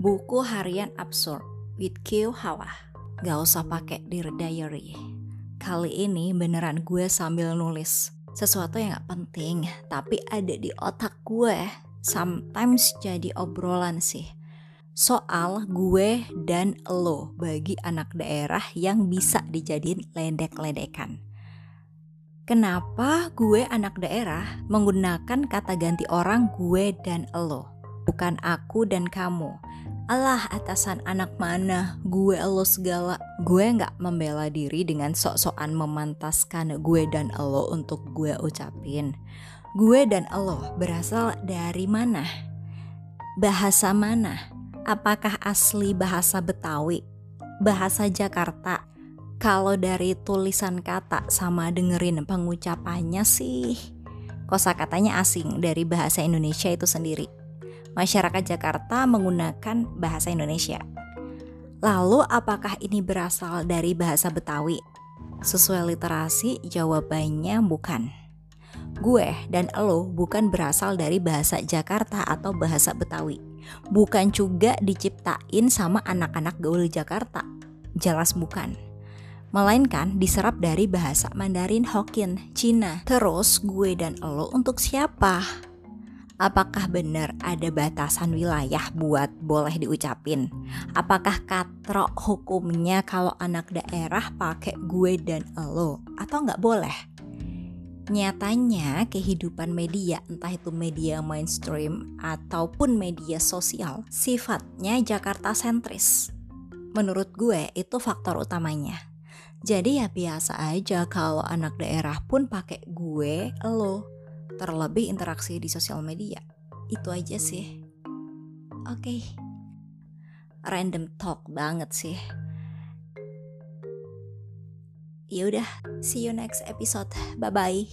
Buku harian absurd with Q Hawa. Gak usah pakai Dear Diary. Kali ini beneran gue sambil nulis sesuatu yang gak penting, tapi ada di otak gue. Sometimes jadi obrolan sih. Soal gue dan lo bagi anak daerah yang bisa dijadiin ledek-ledekan. Kenapa gue anak daerah menggunakan kata ganti orang gue dan lo, bukan aku dan kamu? Alah atasan anak mana, gue lo segala. Gue gak membela diri dengan sok-sokan memantaskan gue dan lo untuk gue ucapin. Gue dan lo berasal dari mana? Bahasa mana? Apakah asli bahasa Betawi? Bahasa Jakarta? Kalau dari tulisan kata sama dengerin pengucapannya sih kosa katanya asing dari bahasa Indonesia itu sendiri masyarakat Jakarta menggunakan bahasa Indonesia. Lalu apakah ini berasal dari bahasa Betawi? Sesuai literasi, jawabannya bukan. Gue dan lo bukan berasal dari bahasa Jakarta atau bahasa Betawi. Bukan juga diciptain sama anak-anak gaul Jakarta. Jelas bukan. Melainkan diserap dari bahasa Mandarin Hokkien, Cina. Terus gue dan lo untuk siapa? Apakah benar ada batasan wilayah buat boleh diucapin? Apakah katrok hukumnya kalau anak daerah pakai gue dan lo atau nggak boleh? Nyatanya kehidupan media, entah itu media mainstream ataupun media sosial, sifatnya Jakarta sentris. Menurut gue itu faktor utamanya. Jadi ya biasa aja kalau anak daerah pun pakai gue, lo, terlebih interaksi di sosial media. Itu aja sih. Oke. Okay. Random talk banget sih. Ya udah, see you next episode. Bye bye.